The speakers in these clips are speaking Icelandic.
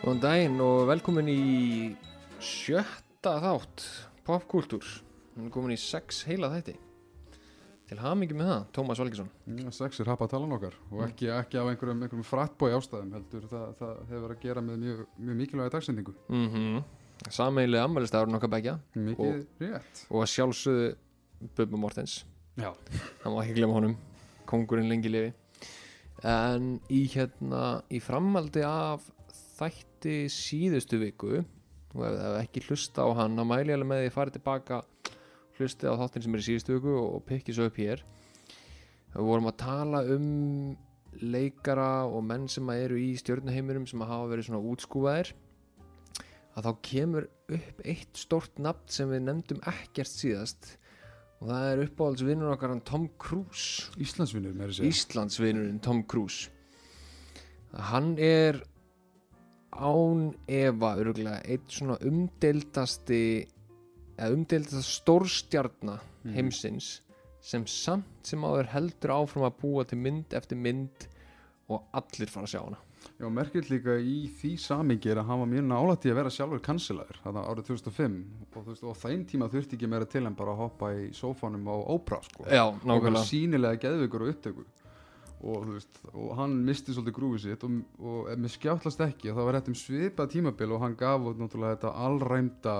Góðan daginn og velkomin í sjötta þátt popkultúr. Við erum komin í sex heila þætti. Til hamingi með það, Tómas Valgesson. Já, sex er hapa talan okkar og ekki, ekki af einhverjum, einhverjum frattbói ástæðum heldur það, það hefur að gera með mjög, mjög mikilvæga dagsendingu Mm -hmm. Sameiginlega ammælistafur nokkar begja mikið rétt og sjálfsögðu Bubba Mortens. Já, hann má ekki glemma honum kongurinn lengi lifi en í hérna í framhaldi af þætti síðustu viku og ef það ekki hlusta á hann þá mæli ég alveg með því að fara tilbaka hlusti á þáttin sem er í síðustu viku og, pikki svo upp hér. Við vorum að tala um leikara og menn sem eru í stjórnuheimurum sem hafa verið svona útskúfaðir. Að þá kemur upp eitt stort nafn sem við nefndum ekkert síðast og það er uppáhaldsvinnur okkar Tom Cruise. Íslandsvinnur með þessi Íslandsvinnurinn Tom Cruise. Hann er án efa örgulega eitt svona umdeildasti eða umdeildast stórstjarna Mhm. heimsins sem samt sem áður heldur áfram að búa til mynd eftir mynd og allir fara að sjá hana Já, merkilt líka í því samingi er að hann var mjög nálægt í að vera sjálfur kansilaður þarna árið 2005 og, veist, og þeim tíma þurfti ekki meira til en bara að hoppa í sófanum á ópra sko. Já, og vera sínilega geðvikur og upptöku og, veist, og hann misti svolítið grúfið sitt og, og mér skjáttlast ekki það var rétt um svipað tímabil og hann gaf náttúrulega þetta allræmda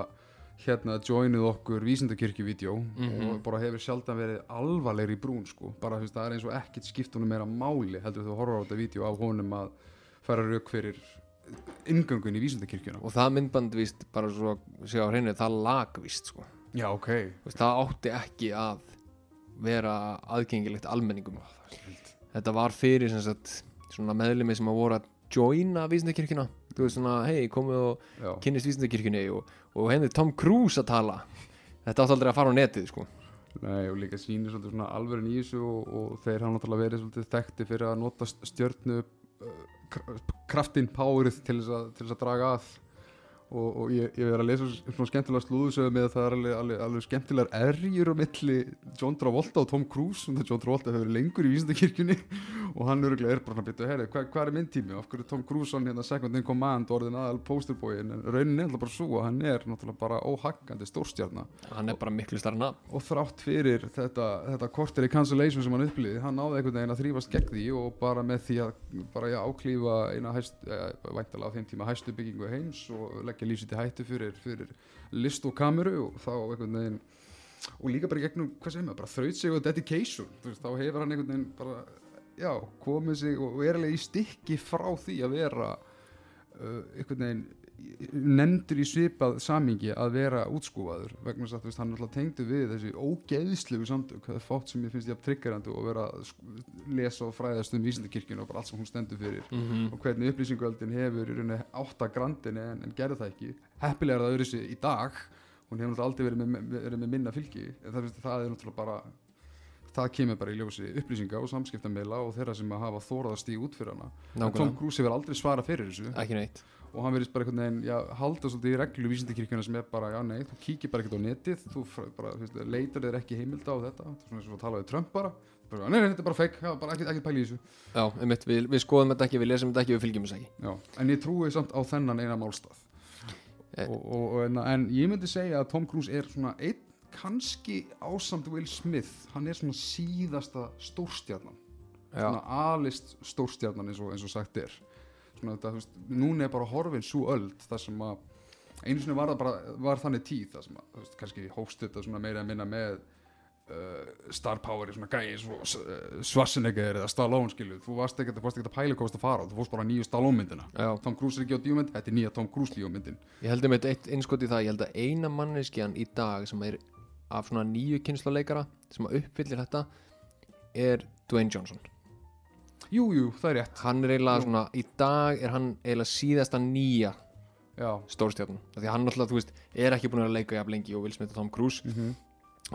hérna joinuð okkur vísindakirkjuvídeó Mhm. og bara hefur sjaldan verið alvarlegri brún sko, bara þú veist, það er eins og ekkert skipt honum meira máli heldur þú horfður á þetta vídeo af honum að fara rauk fyrir ingöngun í vísindakirkjuna. Og það myndband víst bara svo að sjá á hreinu það lag víst sko. Já, ok. Þú veist, það átti ekki að vera aðgengilegt almenningum þetta var fyrir sem sagt, svona meðlemi sem að voru að joina vísindakirkjuna. Þú veist svona, hei, komið og kynnist vísindakirkjunni og, og henni Tom Cruise að tala. Þetta átti aldrei að fara á netið sko. Nei, og líka sýnir svolítið svona alvörin í þessu og, og þeir hafa náttúrulega verið svolítið þekkti fyrir að nota stjörnu uh, kraftin, powerið til þess að, til þess að draga að og, og ég, ég verið að lesa svona skemmtilega slúðsögum með að það er alveg, alveg, alveg skemmtilegar erjur á milli John Travolta og Tom Cruise og John Travolta hefur lengur í vísindakirkjunni. Og hann öruglega er bara hann að byrja herri, hvað, hvað er minn tími, af hverju er Tom Cruise hann hérna second in command og orðin aðal posterbói en raunin er bara svo að hann er náttúrulega bara óhaggandi stórstjarnar hann er bara miklu starna og þrátt fyrir þetta, þetta korter í cancellation sem hann upplýði hann náði einhvern veginn að þrýfast gegn því og bara með því að bara já, áklífa eina hæst, eh, væntalega á þeim tíma hæstu byggingu heims og leggja lífsitt í hættu fyrir, fyrir list og kameru og þá einhvern veginn og líka bara gegnum, hvað segir maður, bara þraut sig og dedication, þú veist, þá hefur hann einhvern veginn bara, já, komið sig og, er alveg í stykki frá því að vera uh, einhvern veginn nefndur í svipað samingi að vera útskúfaður vegna þess að veist, hann alltaf tengdu við þessi ógeðslegu samtök. Það er fátt sem ég finnst ég að triggerandi og vera að lesa og fræðast um vísindakirkjun og bara allt sem hún stendur fyrir mm -hmm. og hvernig upplýsingöldin hefur í rauninni átta grandinni en, en gerði það ekki. Heppilega er það öðru sig í dag. Hún hefur náttúrulega aldrei verið með, verið með minna fylgi. En það, veist, það er náttúrulega bara það kemur bara í ljósi upplýsinga og samskiptameila og þeirra sem að hafa þórað að stíg út fyrir hana. En Tom Cruise hefur aldrei svarað fyrir þessu. Ekki neitt og hann verðist bara einhvern veginn já, halda svolítið í reglu vísindakirkjuna sem er bara, já nei, þú kíkir bara ekkert á netið þú bara, þú veist, leitar þér ekki heimilda á þetta. Þú svona eins og að tala við Trump bara, bara nei, nei, þetta er bara fake, já, bara ekkert, ekkert pæli í þessu. Já, einmitt, við, við skoðum þetta ekki, við lesum þetta ekki við fylgjum þess ekki. Já, en ég trúi samt á þennan eina málstað. Eh. og, og, og, en, en ég myndi segja að Tom Cruise er svona einn kannski ásamt Will Smith hann er svona síðasta stórstjarnan. Svona alist stórstjarnan eins og, eins og sagt er svona þetta, þú veist, núna er bara horfin svo öld þar sem að einu sinni var það bara, var þannig tíð þar sem að, þú veist, kannski hóst þetta svona meira að minna með uh, star power í svona gæi svo uh, Schwarzenegger eða Stallone skilu þú varst ekkert, þú varst ekkert að pæla hvað varst að fara þú fórst bara nýju Stallone myndina já, Tom Cruise er ekki á díumynd, þetta er nýja Tom Cruise díumyndin ég held um eitt innskot í það ég held að eina manneskjan í dag sem er af svona nýju kynsluleikara sem að uppfyllir þetta er Dwayne Johnson jú, jú, það er rétt. Hann er eiginlega svona í dag er hann eiginlega síðasta nýja já, stórstjarnan því að hann náttúrulega, þú veist, er ekki búin að leika jafn lengi og og Tom Cruise. Mm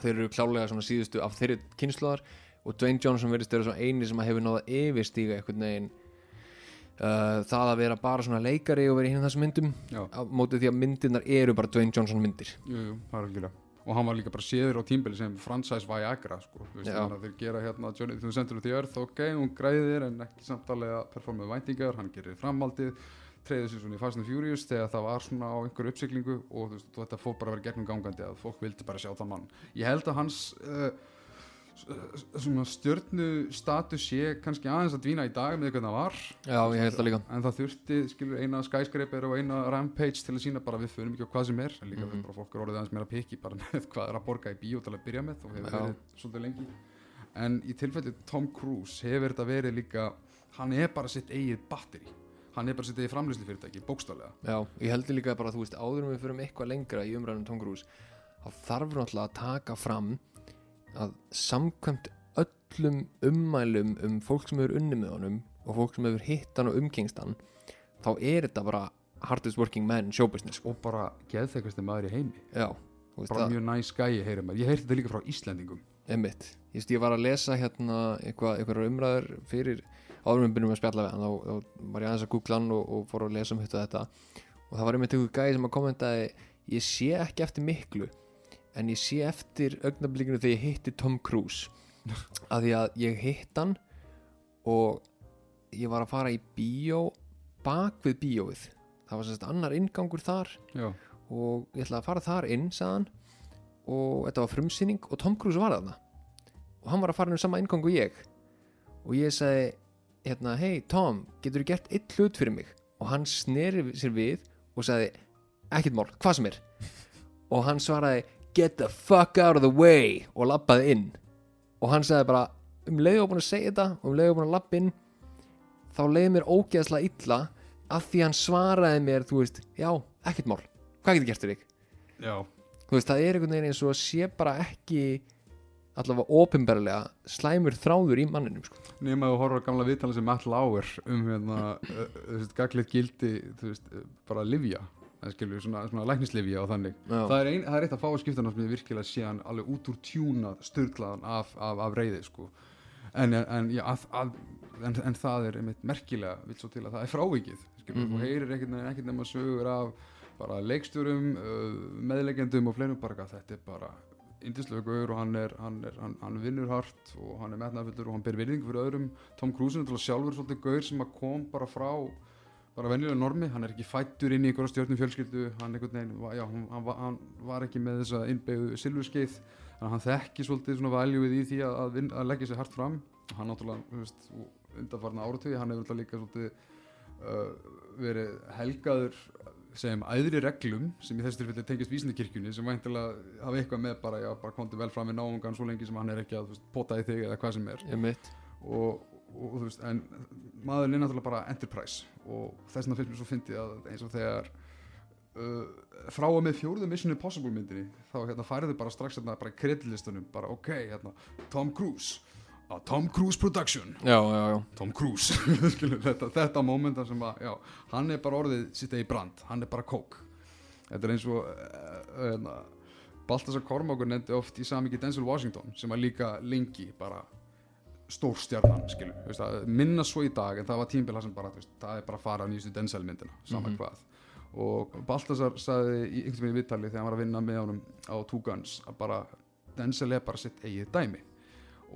þeir eru klálega svona síðustu af þeirri kynsluðar og Dwayne Johnson verðist vera svona eini sem að hefur náða yfirstíga einhvern veginn uh, það að vera bara svona leikari og vera í hinn þessum myndum. Á móti því að myndirnar eru bara Dwayne Johnson myndir. Jú, jú, það er algjörlega og hann var líka bara séður á tímbili sem franchise Viagra sko, þú veist, þannig að þeir gera hérna Johnny, þú sendur út í örð, ok, hún græðir en ekki samtalið að performa væntingar, hann gerir framhaldið treyðu sér svona í Fast and Furious þegar það var svona á einhverju uppsiglingu og þú veist, þetta fór bara að vera gegnum gangandi að fólk vildi bara sjá þann mann. Ég held að hans uh, svona stjörnu status sé kannski aðeins að dvína í dag með hvernig það var. Já, ég held það líka. En það þurfti skilur eina skyscraper og eina rampage til að sína bara við förum ekki á hvað sem er. En líka Mhm. bara fólk er orðið aðeins meira piki bara með hvað er að borga í bíó til að byrja með og hefur verið svolítið lengi. En í tilfelli Tom Cruise hefur þetta verið líka hann er bara sitt eigið batteri hann er bara sitt eigið framlýslu fyrirtæki bókstálega Já, ég heldur líka bara, þú veist, áður en við að samkvæmt öllum ummælum um fólk sem hefur unni með honum og fólk sem hefur hitt hann og umgengst hann þá er þetta bara hardest working man showbusiness. Og bara geðþekasti maður í heimi. Já, bara mjög næs gæi heyrir maður ég heyrti þetta líka frá Íslendingum. Emitt Ég veist, ég var að lesa hérna eitthvað, eitthvað umræður fyrir en við byrjum að spjalla við hann. Þá, þá var ég aðeins að googla hann og, og fór að lesa um þetta. Og það var einmitt einhver gæði sem að kommentaði ég sé ekki eftir miklu en ég sé eftir augnablikinu þegar ég hitti Tom Cruise. Að því að ég hitt hann og ég var að fara í bíó bak við bíóið. Það var sérst annar inngangur þar já, og ég ætlaði að fara þar inn sagðan og þetta var frumsýning og Tom Cruise var þarna. Og hann var að fara um sama inngang og ég. Og ég sagði hérna, hei Tom, getur þú gert eitt hlut fyrir mig? Og hann sneri sér við og sagði, ekkert mál, hvað sem er. Og hann svaraði get the fuck out of the way og labbaði inn og hann sagði bara um leiðu búin að segja þetta og um leiðu búin að labba inn þá leiði mér ógeðslega illa af því hann svaraði mér, þú veist, já, ekkert mál hvað getur gert fyrir þig? já, Þú veist, það er einhvern veginn eins og að sé bara ekki allavega opinberlega slæmur þráður í manninum sko. nema að þú horfður gamla viðtala sem Matt Lauer um hérna, uh, gaglið gildi þú veist, bara livja það skilur svona, svona læknislifja og þannig það er, ein, það er eitt að fá að skipta sem ég virkilega sé hann alveg út úr tjúnað styrlaðan af, af, af reyði sko. en, en, já, að, að, en, en það er einmitt merkilega vill svo til að það er frávikið skilur, Mhm. og heyrir ekkert, ne- ekkert nema sögur af bara leikstjórum uh, meðlegjendum og fleirum bara þetta er bara indislega gaur og hann, er, hann, er, hann, hann vinnur hart og hann er metnaðfullur og hann ber virðingu fyrir öðrum Tom Cruise er náttúrulega sjálfur svolítið gaur sem að kom bara frá bara venjulega normi, hann er ekki fættur inn í einhverja stjórnum fjölskyldu, hann veginn já, hann, hann, hann var ekki með þessa innbyggðu silfurskeið, hann þekki svolítið svona valjúið í því að, að, vin, að leggja sér hart fram, hann náttúrulega veist, undanfarna áratögi, hann hefur náttúrulega líka svolítið uh, verið helgaður segjum æðri reglum sem í þessu tilfelli tengist vísindikirkjunni sem væntilega hafa eitthvað með bara, já, bara komdu vel fram við náungan svo lengi sem hann er ekki að veist, pota í þig eða hvað sem er. Og, og þú veist, en maðurinn er náttúrulega bara enterprise og þess vegna finnst mér svo fyndið að eins og þegar uh, frá og með fjórðu Mission Impossible myndinni þá hérna færðu bara strax hérna bara í kreditlistunum bara ok, hérna, Tom Cruise a Tom Cruise production. Já, já, já. Tom Cruise þetta, þetta momentar sem að já, hann er bara orðið sitt eigi brand hann er bara kók þetta er eins og uh, uh, Baltasar Kormákur nefndi oft í samingi Denzel Washington sem var líka lengi bara stórstjarnan að minna svo í dag en það var tímbil sem bara, veist, það er bara að fara á nýjustu Denzel myndina, sama Mhm. hvað. Og Baltasar sagði í einhvern veginn í viðtali þegar hann var að vinna með honum á Two Guns að bara Denzel er bara sitt eigið dæmi.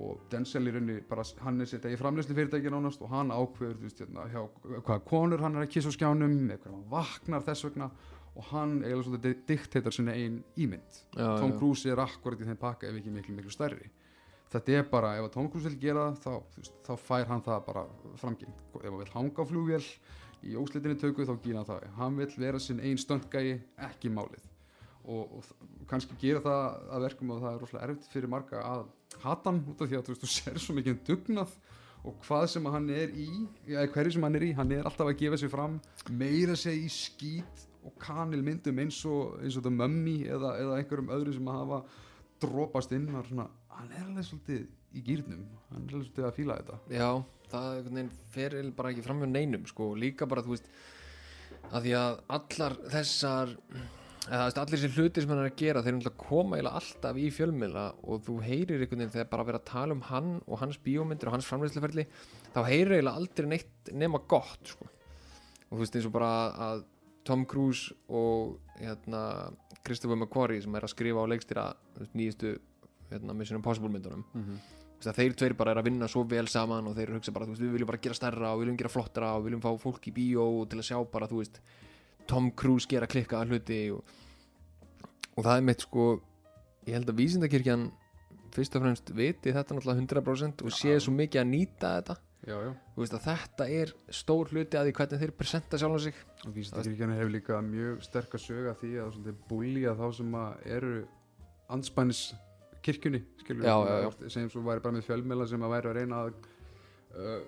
Og Denzel í rauninni bara, hann er sitt eigið framleyslu fyrirtæki nánast og hann ákveður þú veist, hérna, hjá, hvaða konur hann er að kissa á skjánum hvernig hann vaknar þess vegna. Og hann eiginlega svolítið diktator sinna einn ímynd. Tom. Cruise er akkurat í þeim pakka ef ekki miklu miklu stærri þetta er bara, ef að Cruise vil gera það þá, veist, þá fær hann það bara framgeng. Ef hann vil hanga flugvél í óslitinni tökku þá gýna það. Hann vil vera sinn einn stöndgægi, ekki málið. Og, og kannski gera það að verkum og það er rosalega erfitt fyrir marga að hata hann út af því að þú, veist, þú ser svo mikið dugnað og hvað sem hann er í ja, hverju sem hann er í, hann er alltaf að gefa sig fram meira sig í skít og kanil myndum eins og eins og þetta mömmi eða, eða einhverjum öðrum sem að hafa dropast inn og svona, hann er alveg svolítið í gýrnum, hann er alveg svolítið að fíla þetta Já, það fer bara ekki fram hjá neinum sko, líka bara, þú veist að því að allar þessar eða allir þessi hlutir sem hann er að gera þeir eru náttúrulega koma eiginlega alltaf í fjölmiðla og þú heyrir einhvern veginn þegar bara verið að tala um hann og hans bíómyndir og hans framleiðsluferli þá heyrir eiginlega aldrei neitt nema gott sko. og þú veist eins og bara að Tom Cruise og hérna, Christopher McQuarrie sem er að skrifa á leikstýra nýjustu hérna, Mission Impossible myndunum. Veist, að þeir tveir bara er að vinna svo vel saman og þeir hugsa bara, þú veist, við viljum bara gera stærra og viljum gera flottara og viljum fá fólk í bíó til að sjá bara, þú veist Tom Cruise gera klikkaða hluti og, og það er mitt sko ég held að vísindakirkjan fyrst og fremst viti þetta náttúrulega 100% og sé Já. svo mikið að nýta þetta já, já veist að þetta er stór hluti að því hvernig þeir presenta sjálfan sig og vísindakirkjan hefur líka mjög sterk að söga því að svolítið búlja þá sem að eru anspænis kirkjunni skilur Já, já, já. sem svo væri bara með fjölmjöla sem að væri að reyna að uh,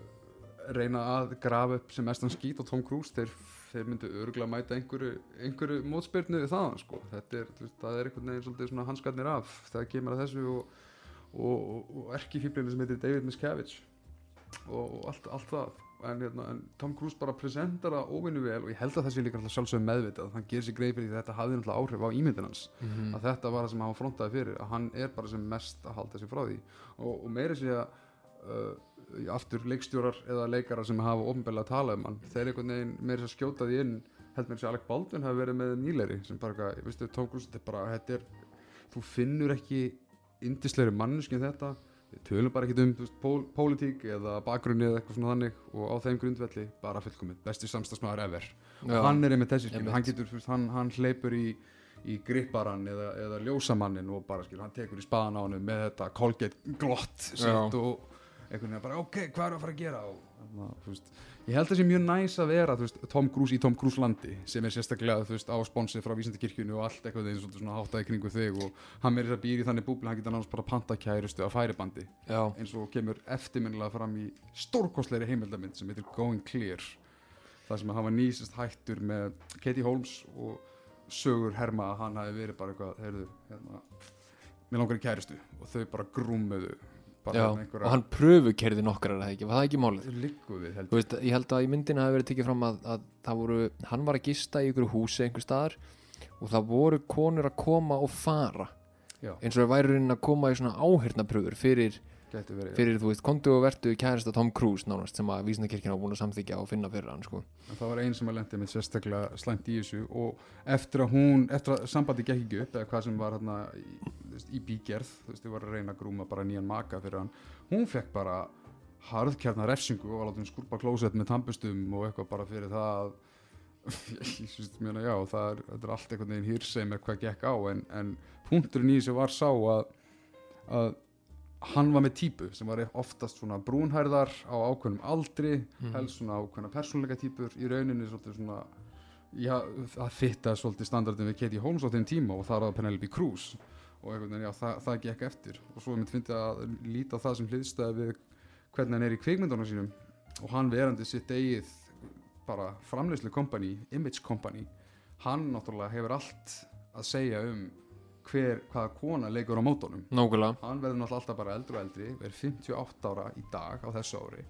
reyna að grafa upp sem mestan skít á Tom Cruise þeir, þeir myndu örgulega mæta einhverju, einhverju mótspyrnu við það sko. þetta er, það er einhvern veginn hanskarnir af þegar kemur að þessu og, og, og, og erkifíblinu sem heitir David Miscavige og, allt, allt það. En, hérna, en Tom Cruise bara presentar það óvinnu vel og ég held að þessi líka alltaf sjálfsögum meðvitað hann gerir sér greið fyrir því að þetta hafði náttúrulega áhrif á ímyndin hans. Mm. að þetta var það sem hann frontaði fyrir að hann er bara sem mest að halda sig frá því. Og, og meiri sé að uh, aftur leikstjórar eða leikarar sem hafa ofnbæðilega að tala um hann þeir einhvern veginn meiri að skjóta því inn held mér sér Alec Baldwin hafi verið með nýleiri sem bara, eitthvað, veistu, Tom Cruise þetta er bara, þetta er þú finnur ekki indisleiri manneski en þetta tölum bara ekkert um pól, pólitík eða bakgrunni eða eitthvað svona þannig og á þeim grundvelli bara fullkomið, besti samstagsmaður ever. Já. og hann er einmitt þessi skil, hann getur, veist, hann, hann hleypur í í gripparan eða, eða ljósamannin og bara skil, hann tekur í spaðan á hann með þetta Colgate glott og einhvern veginn bara, ok, hvað er að fara að gera? Og, þannig að, ég held að það sé mjög næs að vera veist, Tom Cruise í Tom Cruise landi sem er sérstaklega, veist, á sponsið frá vísindakirkjunni og allt eitthvað svolítið svona háttaði kringu þig og hann meiri þess að býri þannig búbli, hann geta náttúrulega bara panta kærustu á færibandi. Já, eins og kemur eftirminnilega fram í stórkostleiri heimildamind sem heitir Going Clear það sem að hann var nýsist hættur með Katie Holmes og sögur herma að hann hafi verið bara eitthvað heyrðu, hérna, mér langar í kæristu og þau bara grúmuðu bara já. hérna og hann pröfukerði nokkrar er það ekki, var það ekki málið? Við Þú heldur veist, ég held að í myndina hafi verið tekið fram að, að það voru, hann var að gista í ykkur húsi einhver staðar og það voru konur að koma og fara. Já, eins og það væri raunin að koma í svona áhyrnapröfur fyrir, verið fyrir þú veist, kontu og vertu kærasta Tom Cruise nánast sem að vísindakirkina var búin að samþykja og finna fyrir hann sko. en það var einn sem að lendi með sérstaklega slæmt í þessu og eftir að hún, eftir að sambandi gekk ekki upp eða hvað sem var hérna í, í bígerð, þú veist, þau var að reyna að grúma bara nýjan maka fyrir hann, hún fekk bara harðkjarna refsingu og var látið skurpa klósett með tampustum og eitthvað bara fyrir það að ég syns, mjöna, já, það er, er allt einhvern veginn hýrseg með hvað gekk á en, en punkturinn í þessu var sá að, að hann var með típu sem var oftast svona brúnhærðar á ákveðnum aldri Mhm. helst svona ákveðna persónleika típur. Í rauninni svona já, það fitta svolítið standardin við Katie Holmes á þeim tíma og það var Penelope Cruz og einhvern veginn, já, það, það gekk eftir. Og svo er mitt fyndið að líta það sem hliðstæði við hvernig hann er í kvikmyndunum sínum og hann verandi sitt eigið bara framleyslu kompani, image kompani hann náttúrulega hefur allt að segja um hver, hvaða kona leikur á mótunum. Nákvæmlega. Hann verður náttúrulega alltaf bara eldri og eldri verður 58 ára í dag á þessu ári.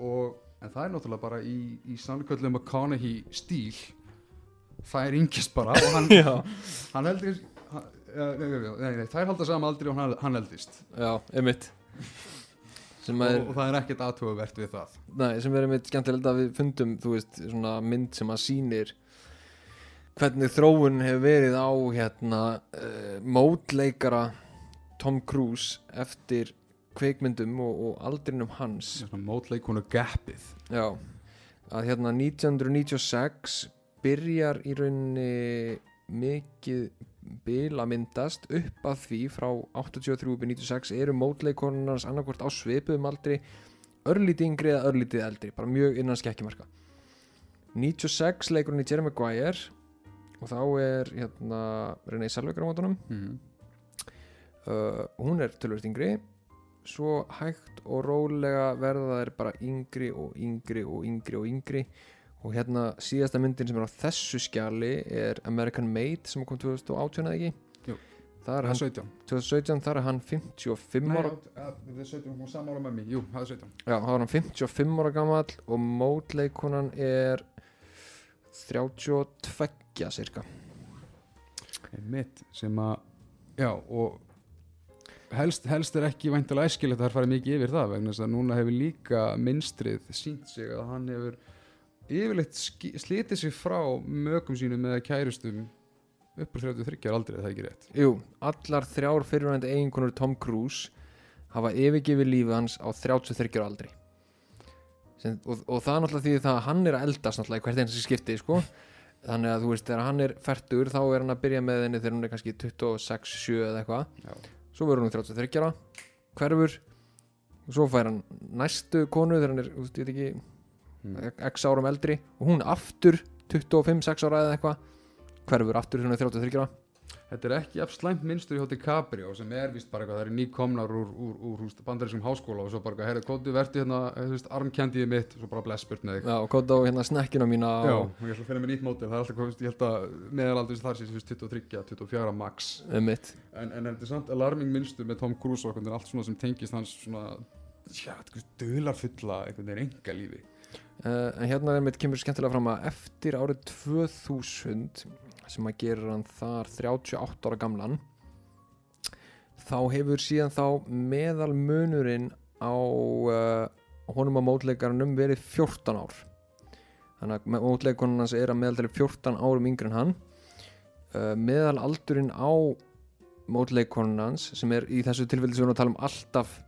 Og en það er náttúrulega bara í, í sannleiköllum McConaughey stíl það er yngist bara og hann, hann heldur það er halda saman aldri og hann, hann eldist. Já, emitt sem og, er, og það er ekkert aðtugavert við það. Nei, sem er emitt skemmtilegt að við fundum, þú veist, svona mynd sem að sýnir hvernig þróun hefur verið á hérna uh, mótleikara Tom Cruise eftir kveikmyndum og, og aldrinum hans. Mótleikonu gapið Já, að hérna 1996 byrjar í rauninni mikið bil að myndast upp að því frá 83 upp í 96 eru mótleikonunars annarkvort á svipuðum aldri örlítið yngri eða örlítið eldri bara mjög innan skekkjumarka. 96 leikur hún í Jerry Maguire og þá er hérna Renee Selvegar á mótunum. Mm. uh, hún er tölvöld yngri. Svo hægt og rólega verða þær bara yngri og yngri og yngri og yngri. Og hérna síðasta myndin sem er á þessu skjali er American Made sem kom 2018 eða ekki? Jú. það er það er hann 17 2017 þar er hann 55 ára það er 17, hún ára með mig. Jú, það er 17 já, þá er hann 55 ára gamall og mótleikonan er 32 cirka. Mitt sem að já og helst, helst er ekki væntalega æskilegt að það fara mikið yfir það vegna þess að núna hefur líka minnstrið sínt sig að hann hefur yfirleitt slitið sig frá mögum sínum eða kærustum upp úr 33 ára aldrei, er það ekki rétt? Jú, allar þrjár fyrirvændi eiginkonur Tom Cruise hafa yfirgefið lífið hans á 33 ára aldri Sem, og, og það er náttúrulega því það að hann er að eldast náttúrulega í hvert eins skipti sko. þannig að þú veist, þegar hann er færtur þá er hann að byrja með henni þegar hún er kannski 26, 7 eða eitthvað. Svo verður hún 33 ára hverfur. Og svo fær hann næstu konu þegar hann er, þú veist, ég veit ekki Mm. x árum eldri. Og hún aftur 25, 6 ára eða eitthvað hverfur aftur þegar hún er 33 ára Þetta er ekki af slæmt minnstur hjá DiCaprio sem er vist bara eitthvað, það er nýkomnar úr, úr, úr, úr bandarískum háskóla og svo bara, herri, kóttu verði hérna, þú veist, armkendiði mitt og svo bara bless burt með þig. Já, og kóta á hérna snekkina mína Já, og ég ætla að finna mér nýtt mótil, það er alltaf, veist, ég held að meðalaldur þar sé, þú veist, 23, 24 max. mitt En, en þetta er samt alarming minnstur með Tom Cruise og veginn allt svona sem tengist hans svona, já, dular fulla einhvern veginn enga lífi. uh, en hérna er mitt kemur skemmtilega fram að eftir árið 2000 sem að gera hann þar 38 ára gamlan þá hefur síðan þá meðal munurinn á uh, honum á mótleikarnum verið 14 ár. Þannig að mótleikarnum hans er að meðaldali 14 árum yngri en hann. Uh, meðal aldurinn á mótleikarnum hans sem er í þessu tilfelli sem við erum að tala um alltaf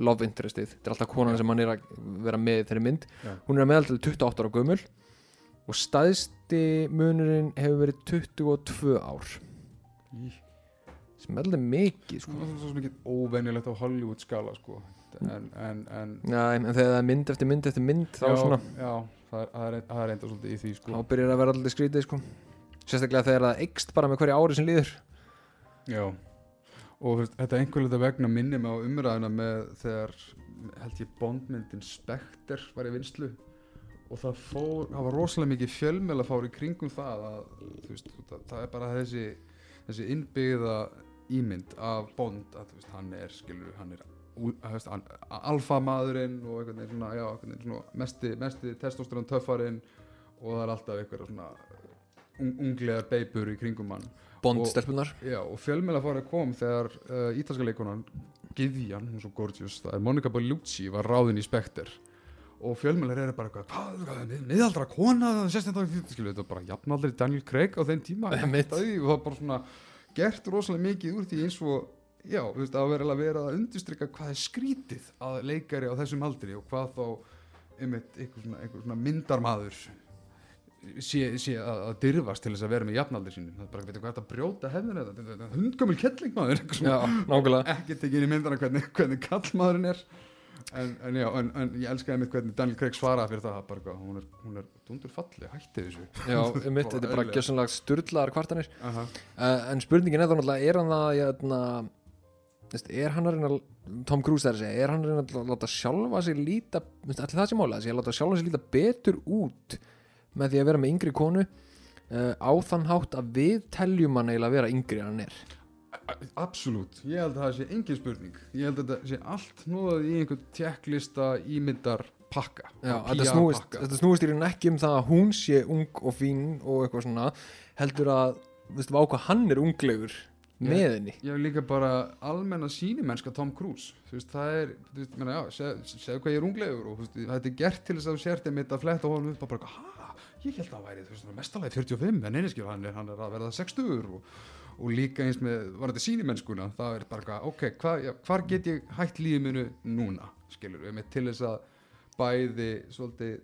love interestið, þetta er alltaf konan sem hann er að vera með þeirri mynd Já. hún er að meðaldali 28 ára gömul og staðsti munurinn hefur verið 22 ár Í. sem er alveg mikið sko. Það er svo mikið óvenjulegt á Hollywood skala, sko. En, en, en, Já, en þegar það er mynd eftir mynd eftir mynd þá, já, svona, já, það er, það er, það er enda svolítið í því, sko. þá byrjar að vera alltaf skrítið sko. sérstaklega þegar það eikst bara með hverju ári sem líður Já, og þetta einhver hluta vegna minni mig á umræðina með þegar, held ég, bondmyndin Spectre var í vinslu og það fór, það var rosalega mikið fjölmjöla fár í kringum það að, þú veist, það, það er bara þessi, þessi innbyggða ímynd af Bond að, þú veist, hann er, skilur, hann er alfamaðurinn og einhvern veginn svona, já, einhvern veginn svona mesti, mesti testosterón töffarinn og það er alltaf einhverja svona un, unglegar beipur í kringum hann. Bond-stelpunar Já, og fjölmjöla að kom þegar uh, ítalska leikonan Gyðjan, hún er svo gorgeous, það er Monica Bellucci var ráðin í Spectre og fjölmjölar eru bara eitthvað, hvað, hvað, mið- miðaldra kona, þetta, var bara jafnaldri Daniel Craig á þeim tíma. Og það var bara svona gert rosalega mikið úr því eins og já, þú veist, að vera að vera að undistrykka hvað er skrítið að leikari á þessum aldri og hvað þá einmitt einhver svona, einhver svona myndarmaður sé, sé að, að dyrfast til þess að vera með jafnaldir sínum það er bara, veitum hvað þetta brjóta hefðin þetta er svona. Já, nákvæmlega. Ekki tekið inn í myndana hvernig, hvernig kallmaðurinn er en, en já, en, en ég elskaði mitt hvernig Daniel Craig svaraði fyrir það, bara, hún er, hún er dundur falli, hætti þessu. Já, mitt, þetta er bara gjössanlega sturlaðar kvartanir. Aha. uh, En spurningin er þá náttúrulega, er hann það jæna, veist, er hann að reyna að- Tom Cruise þar að segja, er hann að reyna að láta sjálfa sig líta, allir það sem mála að láta sjálfa sig líta betur út með því að vera með yngri konu uh, á þann hátt að við teljum hann eiginlega að vera yngri en hann er Absolutt, ég held að það sé engin spurning. Ég held að þetta sé allt nóðað í einhvern tjekklista ímyndar pakka Já, þetta snúist, þetta snúist í raun ekki um það að hún sé ung og fín og eitthvað svona heldur að, veistu, á hvað hann er unglegur með henni. Ég hef líka bara almenna sýnimennska Tom Cruise. Þú veist, það er, þú veist, menna, já, seg, segðu hvað ég er unglegur og veist, þetta er gert til þess að þú sért einmitt að fletta honum upp og bara, hæ, ég held að það væri, þú veist, mestalagi 45, en einnig skil, hann er, hann er að verða 60 og, og líka eins með, var þetta sýnimennskuna, það er bara, ok, hva, já, hvar get ég hætt lífið minu núna, skilur, einmitt til þess að bæði, svolítið,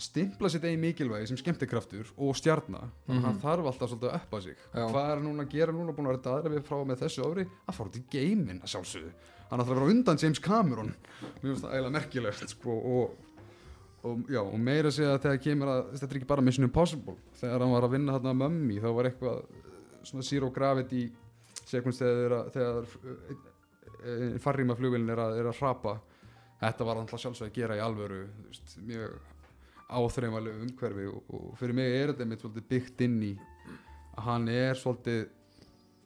stimpla sitt eigin mikilvægi sem skemmtikraftur og stjarnar, þannig að hann þarf alltaf svolítið að uppa sig. Já. hvað er núna að gera núna? Búin að vera aðra við frá með þessu ári? Að fara út í geiminn að sjálfsögðu. Hann ætlar að vera undan James Cameron. Mér finnst það eiginlega merkilegt sko, og, og, já, og meira að segja að þegar kemur að þetta er ekki bara Mission Impossible. Þegar hann var að vinna þarna Mummy þá var eitthvað svona zero gravity sekund þegar, þegar uh, farrýma flugvillin er, að- hrapa. Þetta var hann sjálfsögðu að gera í alvöru veist, mjög áþreifanlegu umhverfi og, og fyrir mig er þetta mitt svolítið byggt inn í að hann er svolítið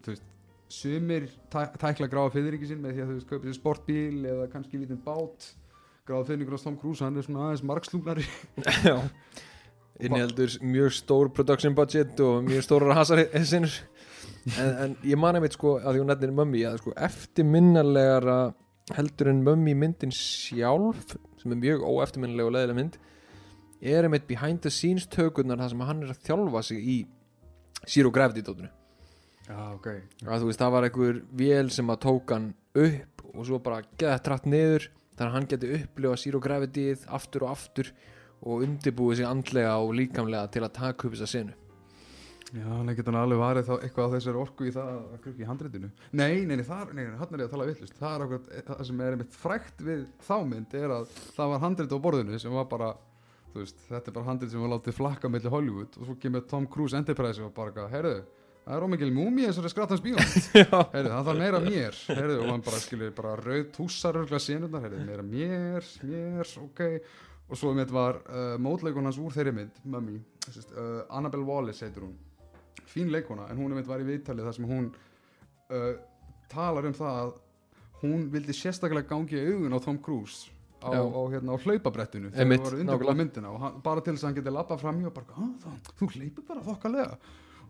veist, sumir tæ, tækla gráða fyriríki sinn með því að þú veist kaupið sér sportbíl eða kannski lítinn bát. Gráða fyriríkur á Tom Cruise hann er svona aðeins margslúnari Já Inniheldur mjög stór production budget og mjög stórar hasarsinnur en, en ég man einmitt sko að því hún nefnir mömmi að sko eftirminnalegara heldur en mömmi myndin sjálf sem er mjög óeftirminnalega og leðilega mynd er einmitt behind the scenes tökurnar þar sem hann er að þjálfa sig í Zero Gravity dótinu. Já ok. Að þú veist það var einhver vél sem að tók hann upp og svo bara geða trætt niður þannig að hann geti upplifa zero gravityð aftur og aftur og undirbúið sig andlega og líkamlega til að taka upp þessa senu. Já, hann getur hann alveg varið þá eitthvað á þessari orku í það að krukki í handritinu. Nei, nei, nei, það, nei, nei hann er ég að tala villust Það er okkur, það sem er einmitt frækt við þá mynd er að það var handrit á borðinu sem var bara, þú veist, þetta er bara handrit sem var látið flakka melli Hollywood og svo kemur Tom Cruise Enterprise og bara, heyrðu, það er ómikil múmi þessari skrattans bíómynd heyrðu, það þarf meira mér. Heyrðu, og hann bara skilur bara rauð túsar og svo mitt var uh, mótleikun hans úr þeirri mynd, Mummy, uh, Annabelle Wallace heitir hún. Fín leikona en hún er mitt var í viðtalið þar sem hún uh, talar um það að hún vildi sérstaklega gangi í augun á Tom Cruise á, Já. á, hérna, á hlaupabrettinu þegar það var nákvæmlega. myndina. Og hann, bara til þess að hann geti labbað fram í og bara, "Ah, það, þú hleypur bara þokkalega.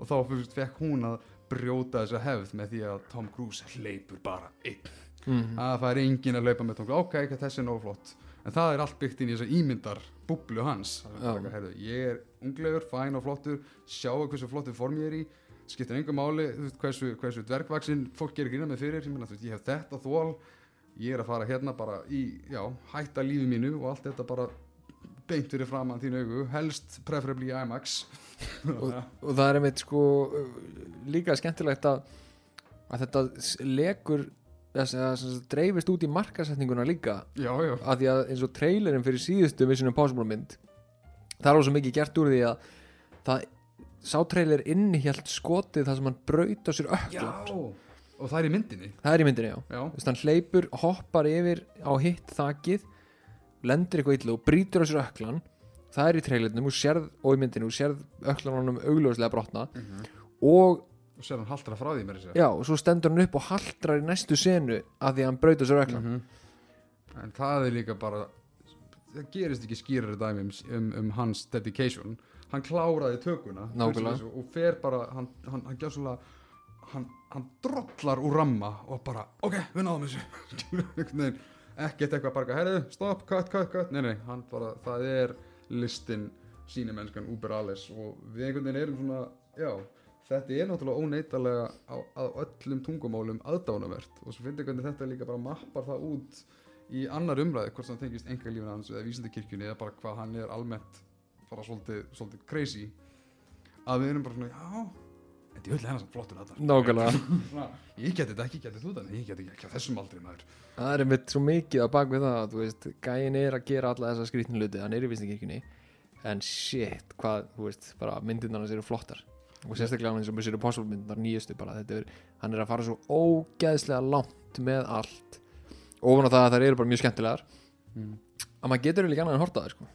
Og þá fyrst, fekk hún að brjóta þessa hefð með því að Tom Cruise hleypur bara einn. Mm. að það er engin að hlaupa með Tom Cruise. Ok, þessi er nóg flott en það er allt byggt inn í þessa ímyndar búblu hans er heyrðu, ég er unglegur, fæn og flottur sjáu hversu flottur form ég er í skiptir engum máli veist, hversu, hversu dvergvaksin fólk gerir grína með fyrir. Þú veist, ég hef þetta þól ég er að fara hérna bara í já, hætta lífi mínu og allt þetta bara beint fyrir framann þín augu helst preferably í IMAX. Og, og það er einmitt sko líka skemmtilegt að, að þetta s- að sagt dreifist út í markasetninguna líka. Já, já, að því að eins og trailerin fyrir síðustu Mission Impossible mynd það er svo mikið gert úr því að það sá trailer innihjalt skotið þar sem hann braut á sér ökla og það er í myndinni. Það er í myndinni já. Já, Þú veist, hann hleypur, hoppar yfir á hitt þakið lendir eitthvað illa og brýtur á sér öklan það er í trailernum og sérð og í myndinu og sérð öklan honum augljóslega brotna. Og og sér hann haltra frá því mér segja. Já, og svo stendur hann upp og haldrar í næstu senu að því að hann braut á sér öklan Mhm. en það er líka bara það gerist ekki skýrari dæmi um, um, um hans dedication. Hann kláraði tökuna þessu, og fer bara hann, hann, hann, hann, hann, hann drollar úr ramma og bara ok, við náðum þessu. Ekkert eitthvað bara herðu, stopp, cut, cut, cut. Nei, nei, hann bara, það er listin sínimennskan Uber Alles og við einhvern veginn erum svona, já þetta er náttúrulega óneitarlega á, á öllum tungumálum aðdánavert og svo finnir hvernig þetta líka bara mappar það út í annar umræði hvort sem það tengist enga lífin hans eða vísindakirkjunni eða bara hvað hann er almennt bara svolítið, svolítið crazy. Að við erum bara svona, já en ég vil hennar samt flottur þetta nákvæmlega. Svona, ég geti þetta ekki, geti þú þetta? Ég geti ekki þessum aldrei maður. Það er einmitt svo mikið að bak við það þú veist, gæin er að gera alla þessa skrýtnu hluti hann er í vísningirkjunni en shit, hvað, þú veist, bara myndirnar hans eru flottar og sérstaklega hann eins og Mission Impossible myndirnar nýjustu bara, þetta er, hann er að fara svo ógeðslega langt með allt ofan á það að þær eru bara mjög skemmtilegar mm. að maður getur eiginlega ekki annað en horta það sko.